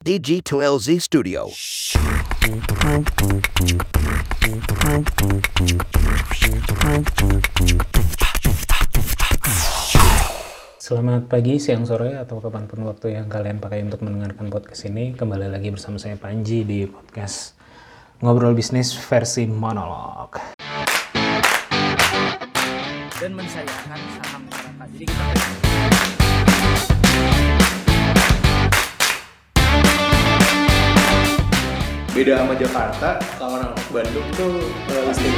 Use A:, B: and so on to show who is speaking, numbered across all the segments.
A: DG2LZ Studio.
B: Selamat pagi, siang, sore, atau kapan pun waktu yang kalian pakai untuk mendengarkan podcast ini. Kembali lagi bersama saya Panji di podcast Ngobrol Bisnis versi monolog.
C: dan mensayangkan saham masyarakat. Jadi kita
D: beda sama Jakarta kalau orang Bandung tuh listing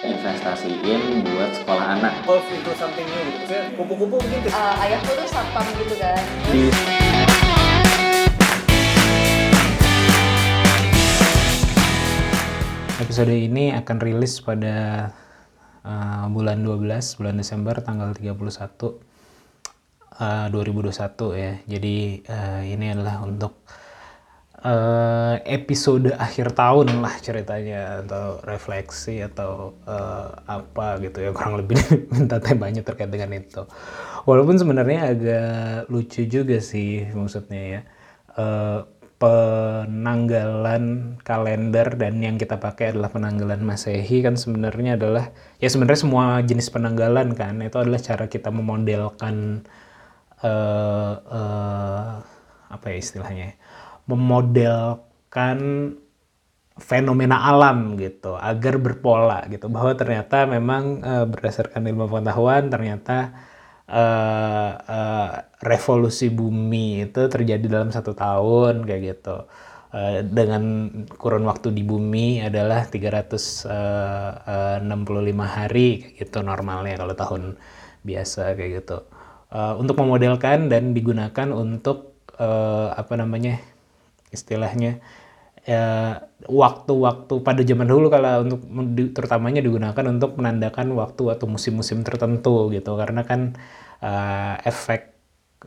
E: investasiin buat sekolah anak.
D: Golf into something new gitu Maksudnya kupu-kupu mungkin ke
F: Eh, ayahku tuh satpam gitu kan
D: di
B: Episode ini akan rilis pada uh, bulan 12, bulan Desember tanggal 31 uh, 2021 ya. Jadi uh, ini adalah untuk uh, episode akhir tahun lah ceritanya atau refleksi atau uh, apa gitu ya kurang lebih minta temanya terkait dengan itu. Walaupun sebenarnya agak lucu juga sih maksudnya ya. Uh, penanggalan kalender dan yang kita pakai adalah penanggalan Masehi kan sebenarnya adalah ya sebenarnya semua jenis penanggalan kan itu adalah cara kita memodelkan eh eh, apa ya istilahnya ya, memodelkan fenomena alam gitu agar berpola gitu. Bahwa ternyata memang eh, berdasarkan ilmu pengetahuan ternyata eh, eh, revolusi bumi itu terjadi dalam satu tahun kayak gitu. Eh, dengan kurun waktu di bumi adalah 365 hari kayak gitu normalnya kalau tahun biasa kayak gitu Eh, untuk memodelkan dan digunakan untuk eh, apa namanya istilahnya ya, waktu-waktu pada zaman dulu kalau untuk terutamanya digunakan untuk menandakan waktu atau musim-musim tertentu gitu. Karena kan eh, efek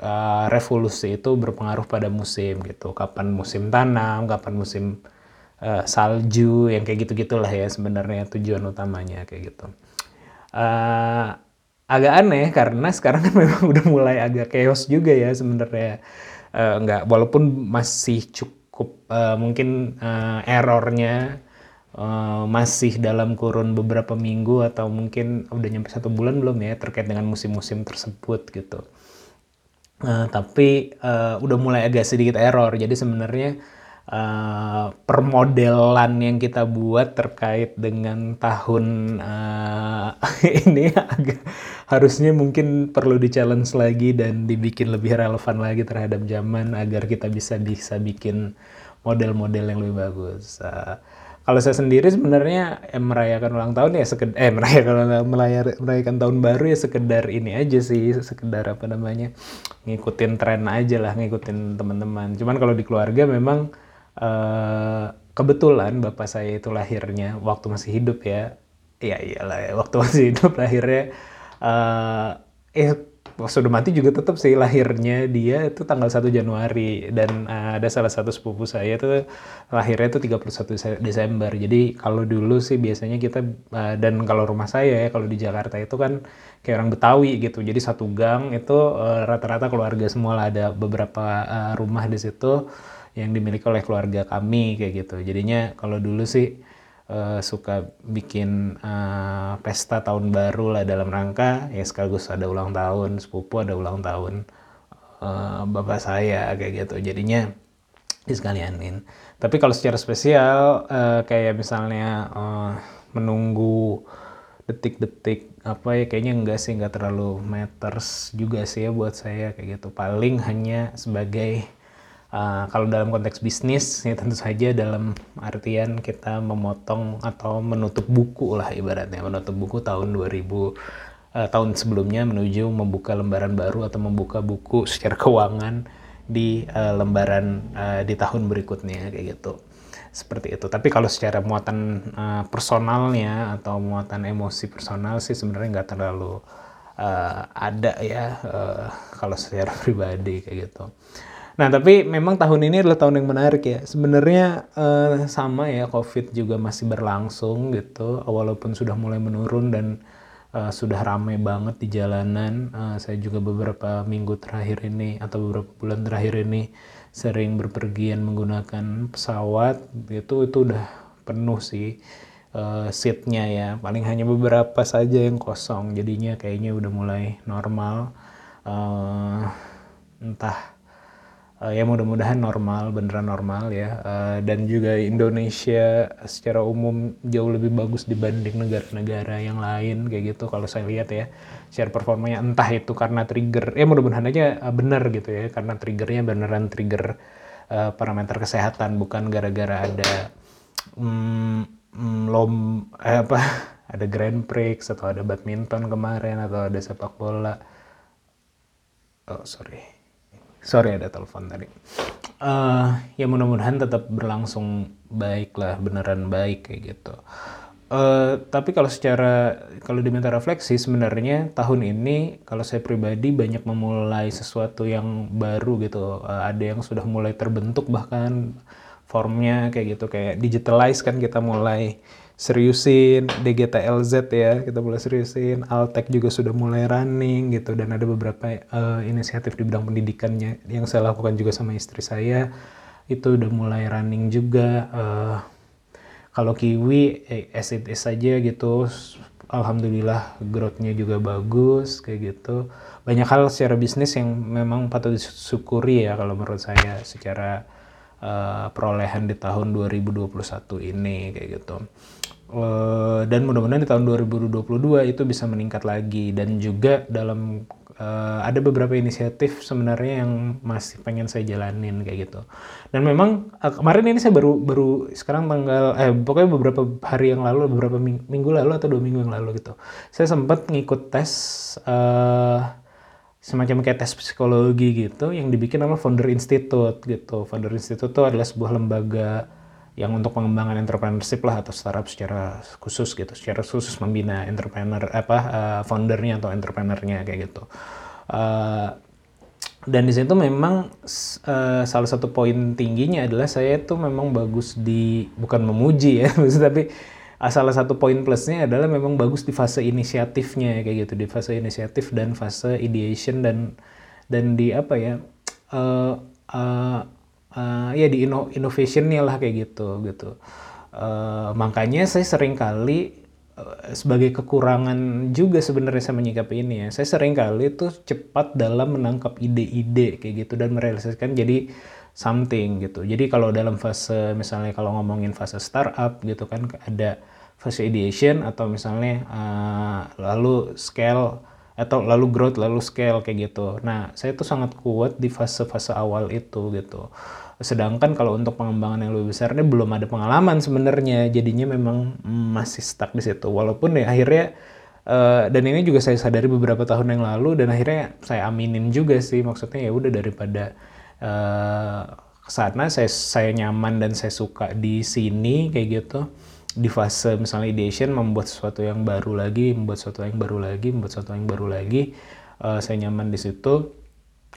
B: eh, revolusi itu berpengaruh pada musim gitu. Kapan musim tanam kapan musim eh, salju yang kayak gitu gitulah ya sebenarnya tujuan utamanya kayak gitu. Eh, agak aneh karena sekarang kan memang udah mulai agak chaos juga ya sebenarnya Eh, nggak walaupun masih cukup eh, mungkin eh, errornya eh, masih dalam kurun beberapa minggu atau mungkin udah nyampe satu bulan belum ya terkait dengan musim-musim tersebut gitu Eh, tapi eh, udah mulai agak sedikit error. Jadi sebenarnya eh, permodelan yang kita buat terkait dengan tahun eh, ini agak harusnya mungkin perlu di challenge lagi dan dibikin lebih relevan lagi terhadap zaman agar kita bisa bisa bikin model-model yang lebih bagus. Eh, kalau saya sendiri sebenarnya eh, merayakan ulang tahun ya sekedar eh merayakan melayar- merayakan tahun baru ya sekedar ini aja sih sekedar apa namanya ngikutin tren aja lah ngikutin teman-teman cuman kalau di keluarga memang eh, kebetulan bapak saya itu lahirnya waktu masih hidup ya iya iyalah ya waktu masih hidup lahirnya eh eh sudah mati juga tetap sih lahirnya dia itu tanggal 1 Januari dan eh, ada salah satu sepupu saya itu lahirnya itu 31 Dese- Desember. Jadi kalau dulu sih biasanya kita eh, dan kalau rumah saya ya kalau di Jakarta itu kan kayak orang Betawi gitu. Jadi satu gang itu rata-rata keluarga semua lah ada beberapa eh, rumah di situ yang dimiliki oleh keluarga kami kayak gitu. Jadinya kalau dulu sih eh, suka bikin eh, pesta tahun baru lah dalam rangka ya sekaligus ada ulang tahun sepupu ada ulang tahun eh, bapak saya kayak gitu. Jadinya disekalianin tapi kalau secara spesial eh, kayak misalnya eh, menunggu detik-detik apa ya kayaknya enggak sih enggak terlalu matters juga sih ya buat saya kayak gitu. Paling hanya sebagai Uh, kalau dalam konteks bisnis, ya tentu saja dalam artian kita memotong atau menutup buku lah ibaratnya, menutup buku tahun 2000 uh, tahun sebelumnya menuju membuka lembaran baru atau membuka buku secara keuangan di uh, lembaran uh, di tahun berikutnya kayak gitu. Seperti itu. Tapi kalau secara muatan uh, personalnya atau muatan emosi personal sih sebenarnya nggak terlalu uh, ada ya uh, kalau secara pribadi kayak gitu. Nah, tapi memang tahun ini adalah tahun yang menarik ya. Sebenarnya eh, sama ya, COVID juga masih berlangsung gitu, walaupun sudah mulai menurun dan eh, sudah ramai banget di jalanan. Eh, saya juga beberapa minggu terakhir ini atau beberapa bulan terakhir ini sering berpergian menggunakan pesawat. Itu itu udah penuh sih eh, seatnya ya. Paling hanya beberapa saja yang kosong. Jadinya kayaknya udah mulai normal. Eh, entah Eh, ya mudah-mudahan normal beneran normal ya. Eh, dan juga Indonesia secara umum jauh lebih bagus dibanding negara-negara yang lain kayak gitu kalau saya lihat ya. Share performanya entah itu karena trigger ya mudah-mudahan aja eh, bener gitu ya karena triggernya beneran trigger eh, parameter kesehatan bukan gara-gara ada mm, mm, lom eh, apa ada Grand Prix atau ada badminton kemarin atau ada sepak bola. Oh sorry sorry ada telepon tadi. Eh ya mudah-mudahan tetap berlangsung baik lah beneran baik kayak gitu. Eh tapi kalau secara kalau diminta refleksi sebenarnya tahun ini kalau saya pribadi banyak memulai sesuatu yang baru gitu. Eh, ada yang sudah mulai terbentuk bahkan formnya kayak gitu kayak digitalize kan kita mulai seriusin DGTLZ ya kita mulai seriusin. Altek juga sudah mulai running gitu dan ada beberapa eh, inisiatif di bidang pendidikannya yang saya lakukan juga sama istri saya. Itu udah mulai running juga Eh, kalau Kiwi eh, as it is aja gitu. Alhamdulillah growth-nya juga bagus kayak gitu. Banyak hal secara bisnis yang memang patut disyukuri ya kalau menurut saya secara eh, perolehan di tahun 2021 ini kayak gitu Eh, dan mudah-mudahan di tahun 2022 itu bisa meningkat lagi dan juga dalam eh, ada beberapa inisiatif sebenarnya yang masih pengen saya jalanin kayak gitu dan memang eh, kemarin ini saya baru baru sekarang tanggal eh pokoknya beberapa hari yang lalu beberapa ming- minggu lalu atau dua minggu yang lalu gitu saya sempat ngikut tes eh semacam kayak tes psikologi gitu yang dibikin sama Founder Institute gitu. Founder Institute itu adalah sebuah lembaga yang untuk pengembangan entrepreneurship lah atau startup secara khusus gitu, secara khusus membina entrepreneur apa eh, foundernya atau entrepreneurnya kayak gitu. Eh, dan di situ memang eh, salah satu poin tingginya adalah saya tuh memang bagus di bukan memuji ya, tapi ah, salah satu poin plusnya adalah memang bagus di fase inisiatifnya kayak gitu, di fase inisiatif dan fase ideation dan dan di apa ya eh eh, eh, ya di inno- innovationnya lah kayak gitu gitu. Eh, makanya saya sering kali eh, sebagai kekurangan juga sebenarnya saya menyikapi ini ya. Saya sering kali tuh cepat dalam menangkap ide-ide kayak gitu dan merealisasikan jadi something gitu. Jadi kalau dalam fase misalnya kalau ngomongin fase startup gitu kan ada fase ideation atau misalnya eh, lalu scale atau lalu growth lalu scale kayak gitu. Nah, saya tuh sangat kuat di fase-fase awal itu gitu. Sedangkan kalau untuk pengembangan yang lebih besar ini belum ada pengalaman sebenarnya. Jadinya memang masih stuck di situ. Walaupun ya akhirnya eh, dan ini juga saya sadari beberapa tahun yang lalu dan akhirnya saya aminin juga sih maksudnya ya udah daripada sana saya saya nyaman dan saya suka di sini kayak gitu di fase misalnya ideation membuat sesuatu yang baru lagi, membuat sesuatu yang baru lagi, membuat sesuatu yang baru lagi, eh, saya nyaman di situ.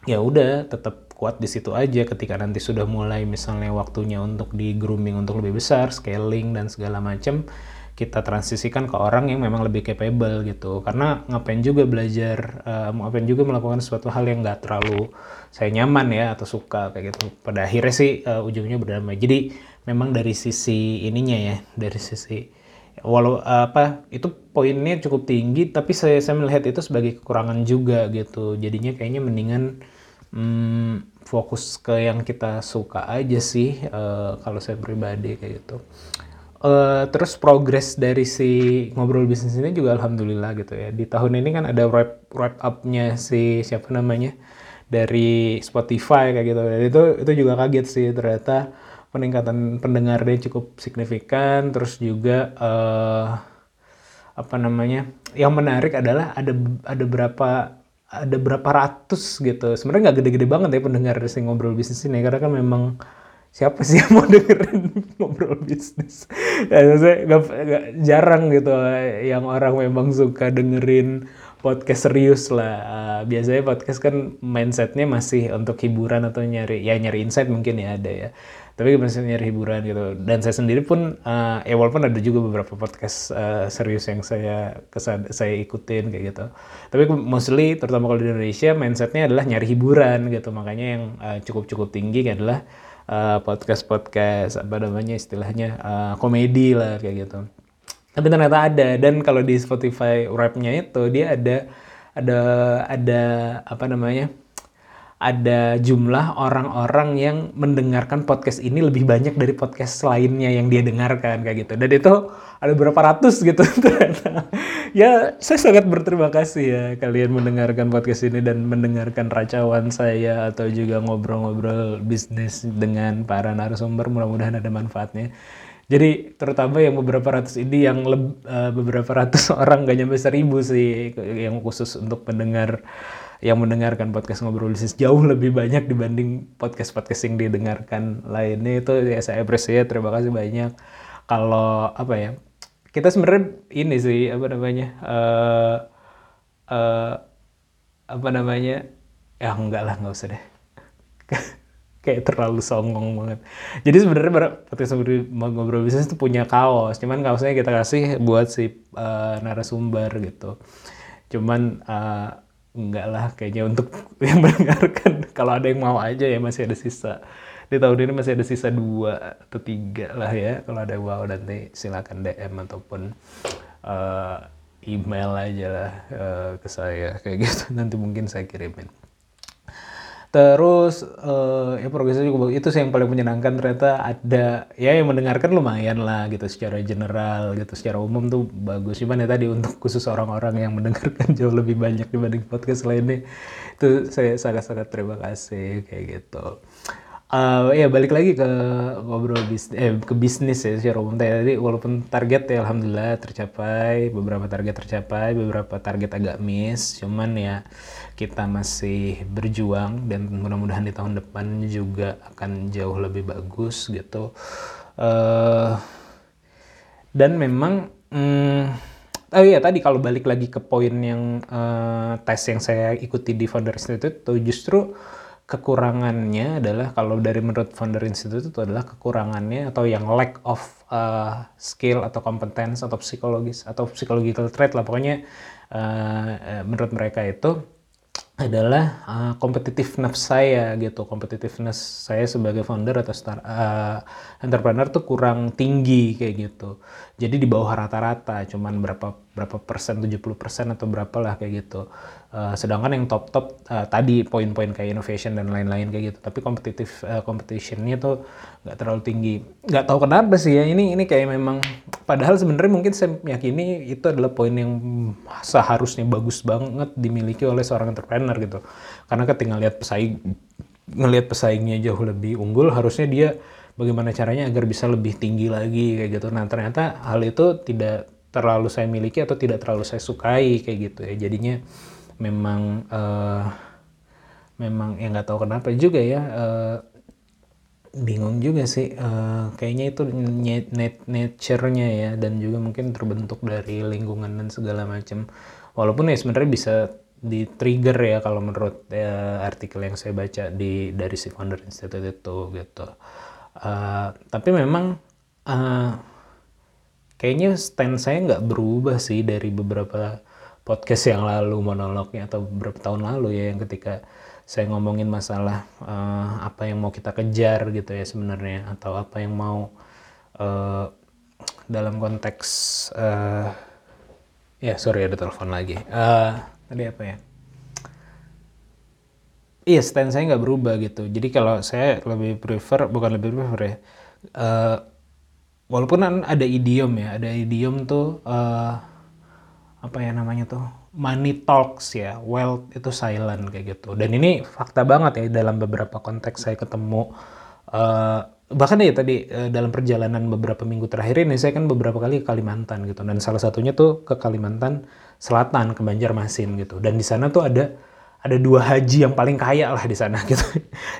B: Ya udah, tetap kuat di situ aja ketika nanti sudah mulai misalnya waktunya untuk di grooming untuk lebih besar, scaling dan segala macam, kita transisikan ke orang yang memang lebih capable gitu. Karena ngapain juga belajar, eh, ngapain juga melakukan suatu hal yang nggak terlalu saya nyaman ya atau suka kayak gitu. Pada akhirnya sih eh, ujungnya berdamai. Jadi memang dari sisi ininya ya, dari sisi walau apa itu poinnya cukup tinggi, tapi saya saya melihat itu sebagai kekurangan juga gitu. Jadinya kayaknya mendingan hmm, fokus ke yang kita suka aja sih eh, kalau saya pribadi kayak gitu. Eh, terus progres dari si ngobrol bisnis ini juga alhamdulillah gitu ya. Di tahun ini kan ada wrap wrap up-nya si siapa namanya dari Spotify kayak gitu. Dan itu itu juga kaget sih ternyata peningkatan pendengarnya cukup signifikan. Terus juga eh, apa namanya? Yang menarik adalah ada ada berapa ada berapa ratus gitu. Sebenarnya nggak gede-gede banget ya pendengar si ngobrol bisnis ini karena kan memang siapa sih yang mau dengerin ngobrol bisnis? Ya, maksudnya nggak- nggak- jarang gitu yang orang memang suka dengerin podcast serius lah. Uh, biasanya podcast kan mindsetnya masih untuk hiburan atau nyari ya nyari insight mungkin ya ada ya. Tapi masih nyari hiburan gitu. Dan saya sendiri pun uh, ya walaupun ada juga beberapa podcast uh, serius yang saya kesan saya ikutin kayak gitu. Tapi mostly terutama kalau di Indonesia mindsetnya adalah nyari hiburan gitu. Makanya yang uh, cukup-cukup tinggi adalah podcast-podcast apa namanya istilahnya uh, komedi lah kayak gitu tapi ternyata ada dan kalau di Spotify rapnya itu dia ada ada ada apa namanya ada jumlah orang-orang yang mendengarkan podcast ini lebih banyak dari podcast lainnya yang dia dengarkan kayak gitu. Dan itu ada berapa ratus gitu. Ya saya sangat berterima kasih ya kalian mendengarkan podcast ini dan mendengarkan racauan saya atau juga ngobrol-ngobrol bisnis dengan para narasumber. Mudah-mudahan ada manfaatnya. Jadi terutama yang beberapa ratus ini yang leb, uh, beberapa ratus orang gak nyampe seribu sih yang khusus untuk pendengar yang mendengarkan podcast ngobrol bisnis jauh lebih banyak dibanding podcast-podcast yang didengarkan lainnya itu ya saya appreciate terima kasih banyak kalau apa ya kita sebenarnya ini sih apa namanya uh, uh, apa namanya ya enggak lah nggak usah deh kayak terlalu songong banget. Jadi sebenarnya podcast ngobrol bisnis itu punya kaos, cuman kaosnya kita kasih buat si uh, narasumber gitu. Cuman uh, enggak lah kayaknya untuk yang mendengarkan kalau ada yang mau aja ya masih ada sisa. Di tahun ini masih ada sisa dua atau tiga lah ya. Kalau ada yang mau nanti silakan DM ataupun uh, email aja lah uh, ke saya kayak gitu. Nanti mungkin saya kirimin. Terus uh, ya progresnya juga itu sih yang paling menyenangkan ternyata ada ya yang mendengarkan lumayan lah gitu secara general gitu secara umum tuh bagus cuman ya tadi untuk khusus orang-orang yang mendengarkan jauh lebih banyak dibanding podcast lainnya itu saya sangat-sangat terima kasih kayak gitu. Uh, ya balik lagi ke ngobrol bisnis, eh, ke bisnis ya secara umum tadi walaupun target ya alhamdulillah tercapai, beberapa target tercapai, beberapa target agak miss, cuman ya kita masih berjuang dan mudah-mudahan di tahun depan juga akan jauh lebih bagus gitu. Uh, dan memang, hmm, oh iya tadi kalau balik lagi ke poin yang uh, tes yang saya ikuti di Founder Institute itu justru kekurangannya adalah kalau dari menurut founder institute itu adalah kekurangannya atau yang lack of uh, skill atau competence atau psikologis atau psychological trait lah. Pokoknya uh, menurut mereka itu adalah uh, competitiveness saya gitu. Competitiveness saya sebagai founder atau star, uh, entrepreneur tuh kurang tinggi kayak gitu jadi di bawah rata-rata cuman berapa berapa persen 70 persen atau berapa lah kayak gitu. Uh, sedangkan yang top top uh, tadi poin-poin kayak innovation dan lain-lain kayak gitu. Tapi kompetitif uh, competitionnya tuh nggak terlalu tinggi. Nggak tahu kenapa sih ya ini ini kayak memang padahal sebenarnya mungkin saya meyakini itu adalah poin yang seharusnya bagus banget dimiliki oleh seorang entrepreneur gitu. Karena ketika lihat pesaing ngelihat pesaingnya jauh lebih unggul harusnya dia bagaimana caranya agar bisa lebih tinggi lagi kayak gitu. Nah ternyata hal itu tidak terlalu saya miliki atau tidak terlalu saya sukai kayak gitu ya. Jadinya memang uh, memang ya nggak tahu kenapa juga ya uh, bingung juga sih. Uh, kayaknya itu nature-nya ya dan juga mungkin terbentuk dari lingkungan dan segala macam. Walaupun ya sebenarnya bisa di trigger ya kalau menurut uh, artikel yang saya baca di dari si founder institute itu gitu uh, tapi memang uh, kayaknya stand saya nggak berubah sih dari beberapa podcast yang lalu monolognya atau beberapa tahun lalu ya yang ketika saya ngomongin masalah uh, apa yang mau kita kejar gitu ya sebenarnya atau apa yang mau uh, dalam konteks uh, ya sorry ada telepon lagi. Uh, tadi apa ya iya stand saya nggak berubah gitu jadi kalau saya lebih prefer bukan lebih prefer ya uh, walaupun ada idiom ya ada idiom tuh uh, apa ya namanya tuh money talks ya, wealth itu silent kayak gitu. Dan ini fakta banget ya dalam beberapa konteks saya ketemu uh, bahkan ya tadi uh, dalam perjalanan beberapa minggu terakhir ini saya kan beberapa kali ke Kalimantan gitu dan salah satunya tuh ke Kalimantan Selatan ke Banjarmasin gitu. Dan di sana tuh ada ada dua haji yang paling kaya lah di sana gitu.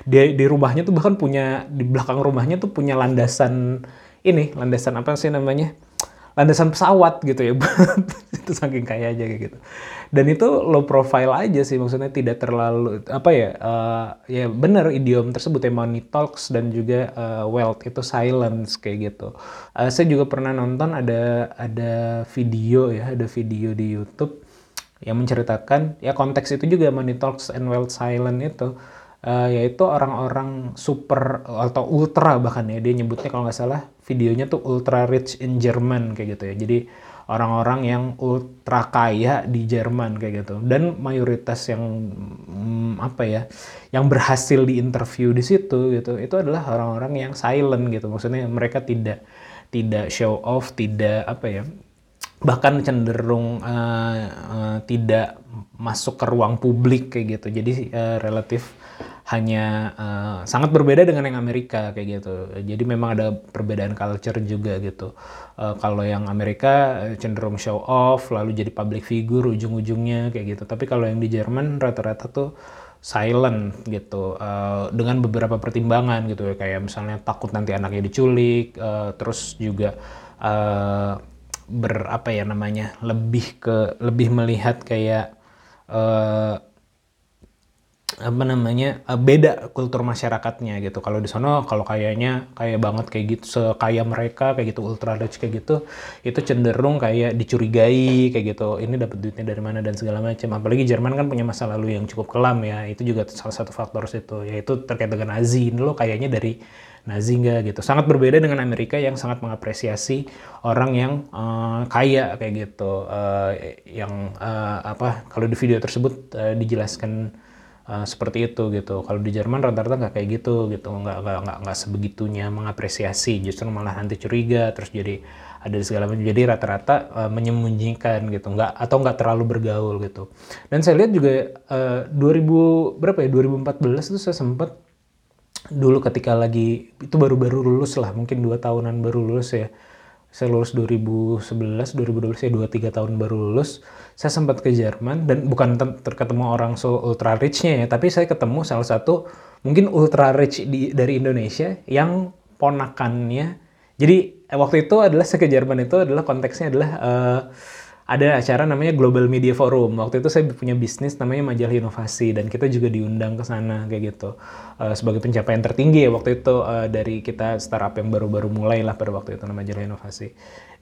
B: Di, di rumahnya tuh bahkan punya di belakang rumahnya tuh punya landasan ini, landasan apa sih namanya? landasan pesawat gitu ya itu saking kaya aja kayak gitu dan itu low profile aja sih maksudnya tidak terlalu apa ya uh, ya benar idiom tersebut ya money talks dan juga uh, wealth itu silence kayak gitu uh, saya juga pernah nonton ada ada video ya ada video di YouTube yang menceritakan ya konteks itu juga money talks and wealth silence itu uh, yaitu orang-orang super atau ultra bahkan ya dia nyebutnya kalau nggak salah videonya tuh ultra rich in German kayak gitu ya. Jadi orang-orang yang ultra kaya di Jerman kayak gitu. Dan mayoritas yang hmm, apa ya yang berhasil di interview di situ gitu itu adalah orang-orang yang silent gitu. Maksudnya mereka tidak tidak show off tidak apa ya bahkan cenderung uh, uh, tidak masuk ke ruang publik kayak gitu jadi uh, relatif hanya uh, sangat berbeda dengan yang Amerika kayak gitu. Jadi memang ada perbedaan culture juga gitu. Uh, kalau yang Amerika cenderung show off, lalu jadi public figure ujung-ujungnya kayak gitu. Tapi kalau yang di Jerman rata-rata tuh silent gitu uh, dengan beberapa pertimbangan gitu ya kayak misalnya takut nanti anaknya diculik uh, terus juga ber apa ya namanya lebih ke lebih melihat kayak uh, apa namanya uh, beda kultur masyarakatnya gitu. Kalau di sana kalau kayaknya kayak banget kayak gitu sekaya mereka kayak gitu ultra rich kayak gitu itu cenderung kayak dicurigai kayak gitu. Ini dapat duitnya dari mana dan segala macam apalagi Jerman kan punya masa lalu yang cukup kelam ya. Itu juga salah satu faktor situ. Yaitu terkait dengan Nazi. Ini lo kayaknya dari Nazi enggak gitu. Sangat berbeda dengan Amerika yang sangat mengapresiasi orang yang uh, kaya kayak gitu. Uh, yang uh, apa kalau di video tersebut uh, dijelaskan Uh, seperti itu gitu. Kalau di Jerman rata-rata nggak kayak gitu gitu, nggak nggak nggak nggak sebegitunya mengapresiasi, justru malah nanti curiga, terus jadi ada segala macam. Jadi rata-rata uh, menyembunyikan gitu, nggak atau nggak terlalu bergaul gitu. Dan saya lihat juga uh, 2000 berapa ya? 2014 itu saya sempat dulu ketika lagi itu baru-baru lulus lah, mungkin dua tahunan baru lulus ya. Saya lulus 2011, 2012 ya 2-3 tahun baru lulus, saya sempat ke Jerman dan bukan terketemu orang so ultra rich-nya ya, tapi saya ketemu salah satu mungkin ultra rich di, dari Indonesia yang ponakannya. Jadi waktu itu adalah saya ke Jerman itu adalah konteksnya adalah uh, ada acara namanya Global Media Forum. Waktu itu saya punya bisnis namanya Majalah Inovasi dan kita juga diundang ke sana kayak gitu uh, sebagai pencapaian tertinggi ya waktu itu uh, dari kita startup yang baru-baru mulai lah pada waktu itu namanya Majalah Inovasi.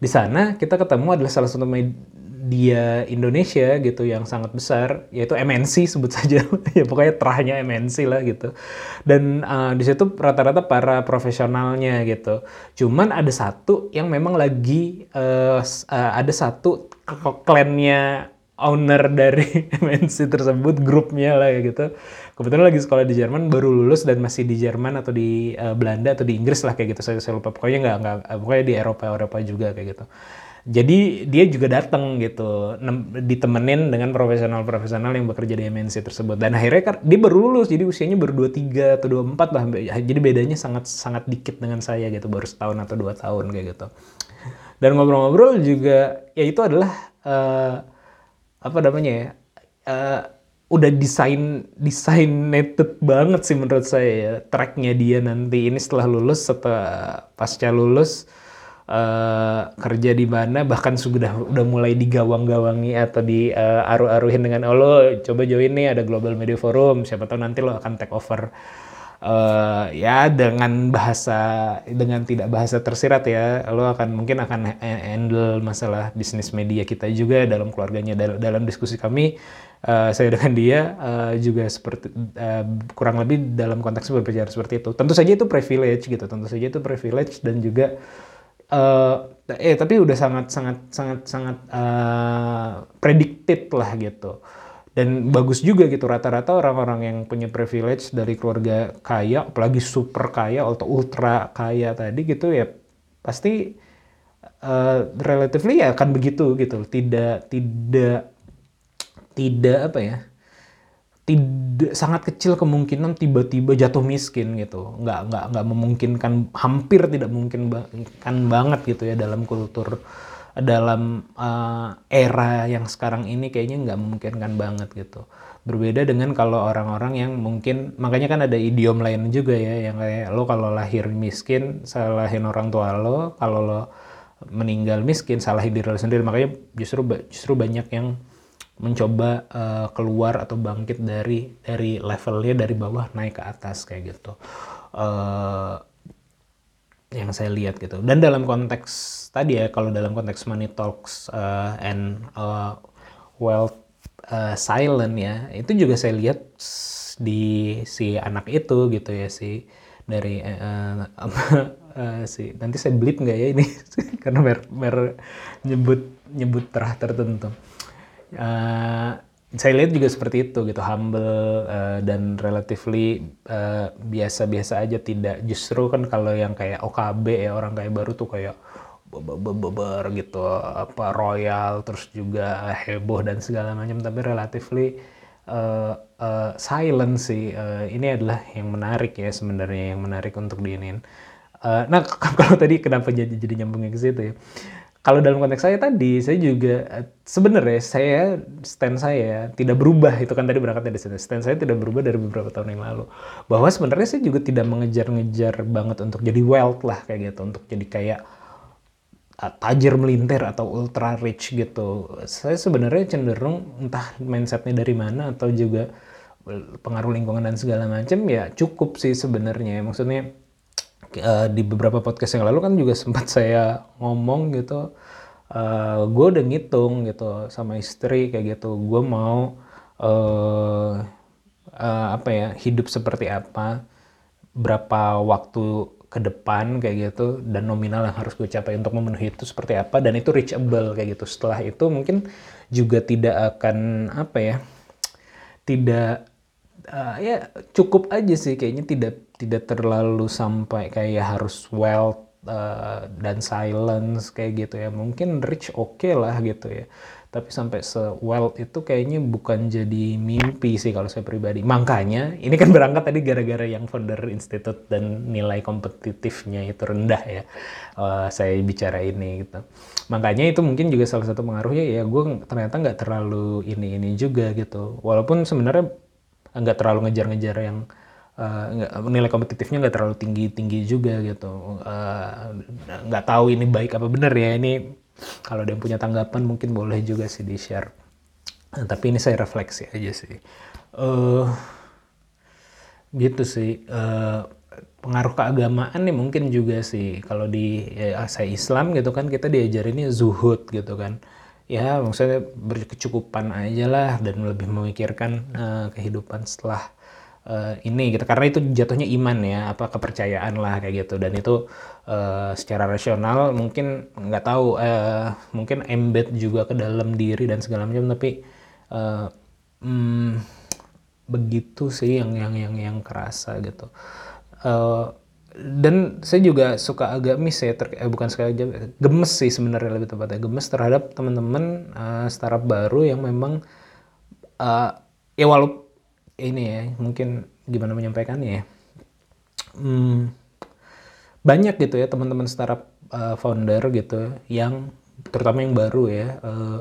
B: Di sana kita ketemu adalah salah satu media Indonesia gitu yang sangat besar yaitu MNC sebut saja ya pokoknya terahnya MNC lah gitu. Dan uh, di situ rata-rata para profesionalnya gitu. Cuman ada satu yang memang lagi uh, uh, ada satu klannya owner dari MNC tersebut, grupnya lah ya gitu. Kebetulan lagi sekolah di Jerman, baru lulus dan masih di Jerman atau di uh, Belanda atau di Inggris lah kayak gitu. Saya, saya lupa pokoknya nggak nggak pokoknya di Eropa Eropa juga kayak gitu. Jadi dia juga datang gitu, ditemenin dengan profesional-profesional yang bekerja di MNC tersebut. Dan akhirnya kan dia baru lulus, jadi usianya baru 23 atau 24 lah. Jadi bedanya sangat sangat dikit dengan saya gitu, baru setahun atau dua tahun kayak gitu dan ngobrol-ngobrol juga ya itu adalah uh, apa namanya ya uh, udah desain designated banget sih menurut saya ya tracknya dia nanti. Ini setelah lulus setelah pasca lulus uh, kerja di mana bahkan sudah udah mulai digawang-gawangi atau di uh, aruh-aruhin dengan oh lo coba join nih ada Global Media Forum siapa tahu nanti lo akan take over uh, ya dengan bahasa dengan tidak bahasa tersirat ya lo akan mungkin akan handle masalah bisnis media kita juga dalam keluarganya dalam, dalam diskusi kami uh, saya dengan dia uh, juga seperti uh, kurang lebih dalam konteks berbicara seperti itu. Tentu saja itu privilege gitu tentu saja itu privilege dan juga uh, eh tapi udah sangat sangat sangat sangat uh, predicted lah gitu dan bagus juga gitu rata-rata orang-orang yang punya privilege dari keluarga kaya apalagi super kaya atau ultra kaya tadi gitu ya pasti uh, relatively ya akan begitu gitu. Tidak tidak tidak apa ya tidak sangat kecil kemungkinan tiba-tiba jatuh miskin gitu. Nggak nggak nggak memungkinkan hampir tidak mungkin kan banget gitu ya dalam kultur dalam uh, era yang sekarang ini kayaknya nggak memungkinkan banget gitu. Berbeda dengan kalau orang-orang yang mungkin makanya kan ada idiom lain juga ya yang kayak lo kalau lahir miskin salahin orang tua lo, kalau lo meninggal miskin salahin diri lo sendiri makanya justru justru banyak yang mencoba eh, keluar atau bangkit dari dari levelnya dari bawah naik ke atas kayak gitu Eh, yang saya lihat gitu. Dan dalam konteks tadi ya, kalau dalam konteks money talks uh, and uh, wealth uh, silent ya, itu juga saya lihat di si anak itu gitu ya si dari uh, uh, si nanti saya blip nggak ya ini karena mer, mer nyebut nyebut terah tertentu. Uh, saya lihat juga seperti itu gitu humble uh, dan relatively uh, biasa-biasa aja tidak. Justru kan kalau yang kayak OKB ya orang kayak baru tuh kayak beber gitu apa royal terus juga heboh dan segala macam. Tapi relatively uh, uh, silent sih. Uh, ini adalah yang menarik ya sebenarnya yang menarik untuk diinin. Uh, nah kalau tadi kenapa jadi jadi nyambungnya ke situ ya kalau dalam konteks saya tadi, saya juga eh, sebenarnya saya stand saya tidak berubah itu kan tadi berangkat dari sini. Stand saya tidak berubah dari beberapa tahun yang lalu. Bahwa sebenarnya saya juga tidak mengejar-ngejar banget untuk jadi wealth lah kayak gitu, untuk jadi kayak uh, tajir melintir atau ultra rich gitu. Saya sebenarnya cenderung entah mindsetnya dari mana atau juga pengaruh lingkungan dan segala macam ya cukup sih sebenarnya. Maksudnya eh, di beberapa podcast yang lalu kan juga sempat saya ngomong gitu gue udah ngitung gitu sama istri kayak gitu. Gue mau eh eh, apa ya hidup seperti apa berapa waktu ke depan kayak gitu dan nominal yang harus gue capai untuk memenuhi itu seperti apa dan itu reachable kayak gitu. Setelah itu mungkin juga tidak akan apa ya tidak uh, ya cukup aja sih kayaknya tidak tidak terlalu sampai kayak harus wealth uh, dan silence kayak gitu ya. Mungkin rich oke lah gitu ya. Tapi sampai se wealth itu kayaknya bukan jadi mimpi sih kalau saya pribadi. Makanya ini kan berangkat tadi gara-gara yang founder institute dan nilai kompetitifnya itu rendah ya uh, saya bicara ini gitu. Makanya itu mungkin juga salah satu pengaruhnya ya gue ternyata nggak terlalu ini ini juga gitu. Walaupun sebenarnya nggak terlalu ngejar-ngejar yang uh, nilai kompetitifnya nggak terlalu tinggi tinggi juga gitu. Uh, nggak tahu ini baik apa benar ya. Ini kalau ada yang punya tanggapan mungkin boleh juga sih di share Nah, tapi ini saya refleksi aja sih. Eh gitu sih. Eh, pengaruh keagamaan nih mungkin juga sih. Kalau di ya, saya Islam gitu kan kita diajarinnya zuhud gitu kan ya maksudnya berkecukupan aja lah dan lebih memikirkan eh, kehidupan setelah eh, ini gitu. Karena itu jatuhnya iman ya apa kepercayaan lah kayak gitu. Dan itu eh, secara rasional mungkin nggak tahu eh, mungkin embed juga ke dalam diri dan segala macam tapi eh, hmm, begitu sih yang yang yang yang kerasa gitu. Eh, dan saya juga suka agak miss ya ter- eh, bukan suka aja gemes sih sebenarnya lebih tepatnya. Gemes terhadap teman-teman eh, startup baru yang memang eh, ya walau ini ya mungkin gimana menyampaikannya ya. Hmm, banyak gitu ya teman-teman startup uh, founder gitu yang terutama yang baru ya uh,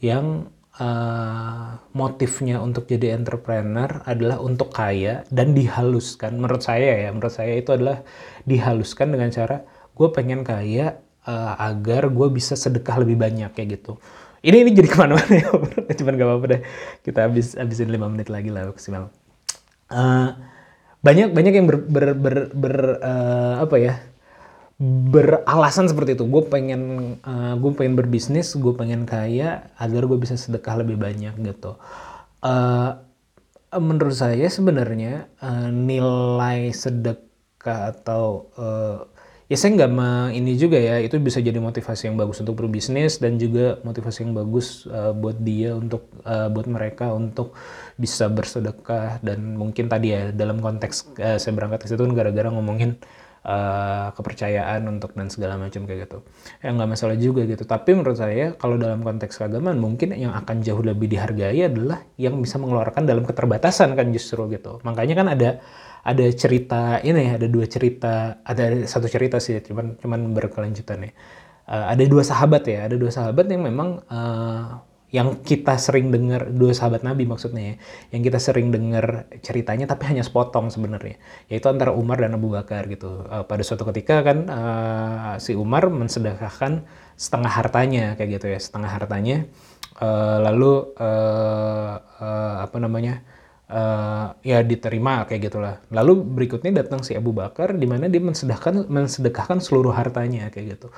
B: yang uh, motifnya untuk jadi entrepreneur adalah untuk kaya dan dihaluskan. Menurut saya ya menurut saya itu adalah dihaluskan dengan cara gue pengen kaya uh, agar gue bisa sedekah lebih banyak kayak gitu. Ini ini jadi ke mana-mana ya cuman gak apa-apa deh. Kita habis habisin lima menit lagi lah maksimal. Eh, banyak banyak yang ber, ber, ber, ber- eh, apa ya beralasan seperti itu. Gue pengen gue pengen berbisnis gue pengen kaya agar gue bisa sedekah lebih banyak gitu. Eh, menurut saya sebenarnya eh, nilai sedekah atau eh, ya saya nggak ini juga ya itu bisa jadi motivasi yang bagus untuk berbisnis dan juga motivasi yang bagus eh, buat dia untuk eh, buat mereka untuk bisa bersedekah dan mungkin tadi ya dalam konteks eh, saya berangkat ke situ kan gara-gara ngomongin eh, kepercayaan untuk dan segala macam kayak gitu. Ya nggak masalah juga gitu. Tapi menurut saya kalau dalam konteks keagamaan mungkin yang akan jauh lebih dihargai adalah yang bisa mengeluarkan dalam keterbatasan kan justru gitu. Makanya kan ada ada cerita ini ada dua cerita ada satu cerita sih cuman cuman berkelanjutan ya Eh, ada dua sahabat ya ada dua sahabat yang memang eh, yang kita sering dengar dua sahabat Nabi maksudnya ya, yang kita sering dengar ceritanya tapi hanya sepotong sebenarnya, yaitu antara Umar dan Abu Bakar gitu. Uh, pada suatu ketika kan uh, si Umar mensedekahkan setengah hartanya kayak gitu ya, setengah hartanya, uh, lalu uh, uh, apa namanya? Uh, ya diterima kayak gitulah. Lalu berikutnya datang si Abu Bakar di mana dia mensedekahkan mensedekahkan seluruh hartanya kayak gitu.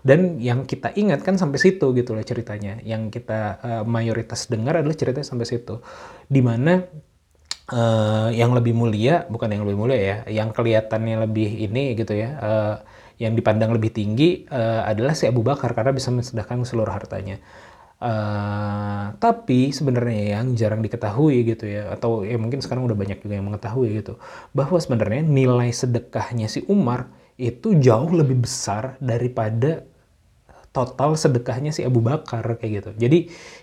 B: Dan yang kita ingat kan sampai situ gitu lah ceritanya. Yang kita uh, mayoritas dengar adalah ceritanya sampai situ. Di mana uh, yang lebih mulia bukan yang lebih mulia ya, yang kelihatannya lebih ini gitu ya. Uh, yang dipandang lebih tinggi uh, adalah si Abu Bakar karena bisa mensedekahkan seluruh hartanya. Uh, tapi sebenarnya yang jarang diketahui gitu ya atau ya mungkin sekarang udah banyak juga yang mengetahui gitu bahwa sebenarnya nilai sedekahnya si Umar itu jauh lebih besar daripada total sedekahnya si Abu Bakar kayak gitu. Jadi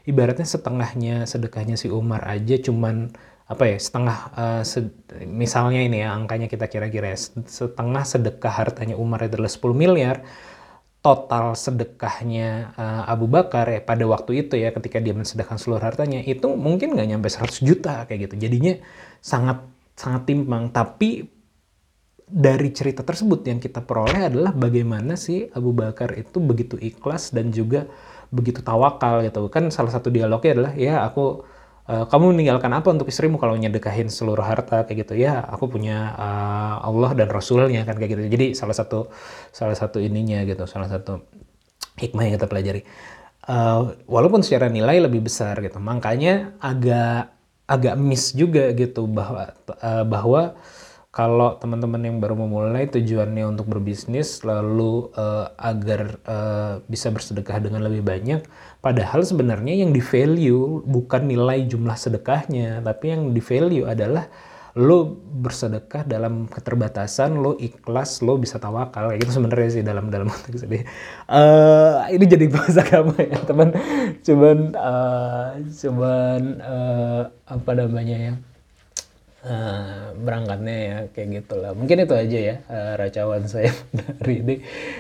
B: ibaratnya setengahnya sedekahnya si Umar aja cuman apa ya setengah uh, se misalnya ini ya angkanya kita kira-kira ya, setengah sedekah hartanya Umar adalah 10 miliar total sedekahnya uh, Abu Bakar ya pada waktu itu ya ketika dia mensedekahkan seluruh hartanya itu mungkin nggak nyampe 100 juta kayak gitu. Jadinya sangat sangat timpang. Tapi dari cerita tersebut yang kita peroleh adalah bagaimana sih Abu Bakar itu begitu ikhlas dan juga begitu tawakal gitu. Kan salah satu dialognya adalah ya aku uh, kamu meninggalkan apa untuk istrimu kalau nyedekahin seluruh harta kayak gitu? Ya aku punya uh, Allah dan Rasulnya kan kayak gitu. Jadi salah satu salah satu ininya gitu salah satu hikmah yang kita pelajari. Uh, walaupun secara nilai lebih besar gitu makanya agak agak miss juga gitu bahwa uh, bahwa kalau teman-teman yang baru memulai tujuannya untuk berbisnis lalu uh, agar uh, bisa bersedekah dengan lebih banyak padahal sebenarnya yang di value bukan nilai jumlah sedekahnya tapi yang di value adalah lo bersedekah dalam keterbatasan lo ikhlas lo bisa tawakal. Kayak gitu sebenarnya sih dalam dalam konteks ini. Uh, ini jadi bahasa kamu ya teman. Cuman uh, cuman uh, apa namanya ya? Uh, berangkatnya ya kayak gitulah. Mungkin itu aja ya uh, racawan saya dari ini.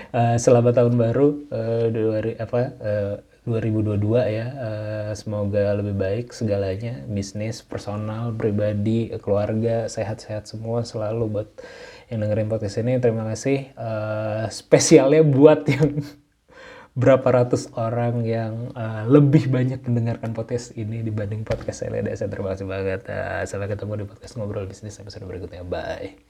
B: Uh, selamat tahun baru uh, dua apa uh, 2022 ya uh, semoga lebih baik segalanya bisnis personal pribadi keluarga sehat-sehat semua selalu buat yang dengerin podcast ini terima kasih uh, spesialnya buat yang berapa ratus orang yang uh, lebih banyak mendengarkan podcast ini dibanding podcast saya. Terima kasih banget. Uh, sampai ketemu di podcast ngobrol bisnis episode berikutnya. Bye.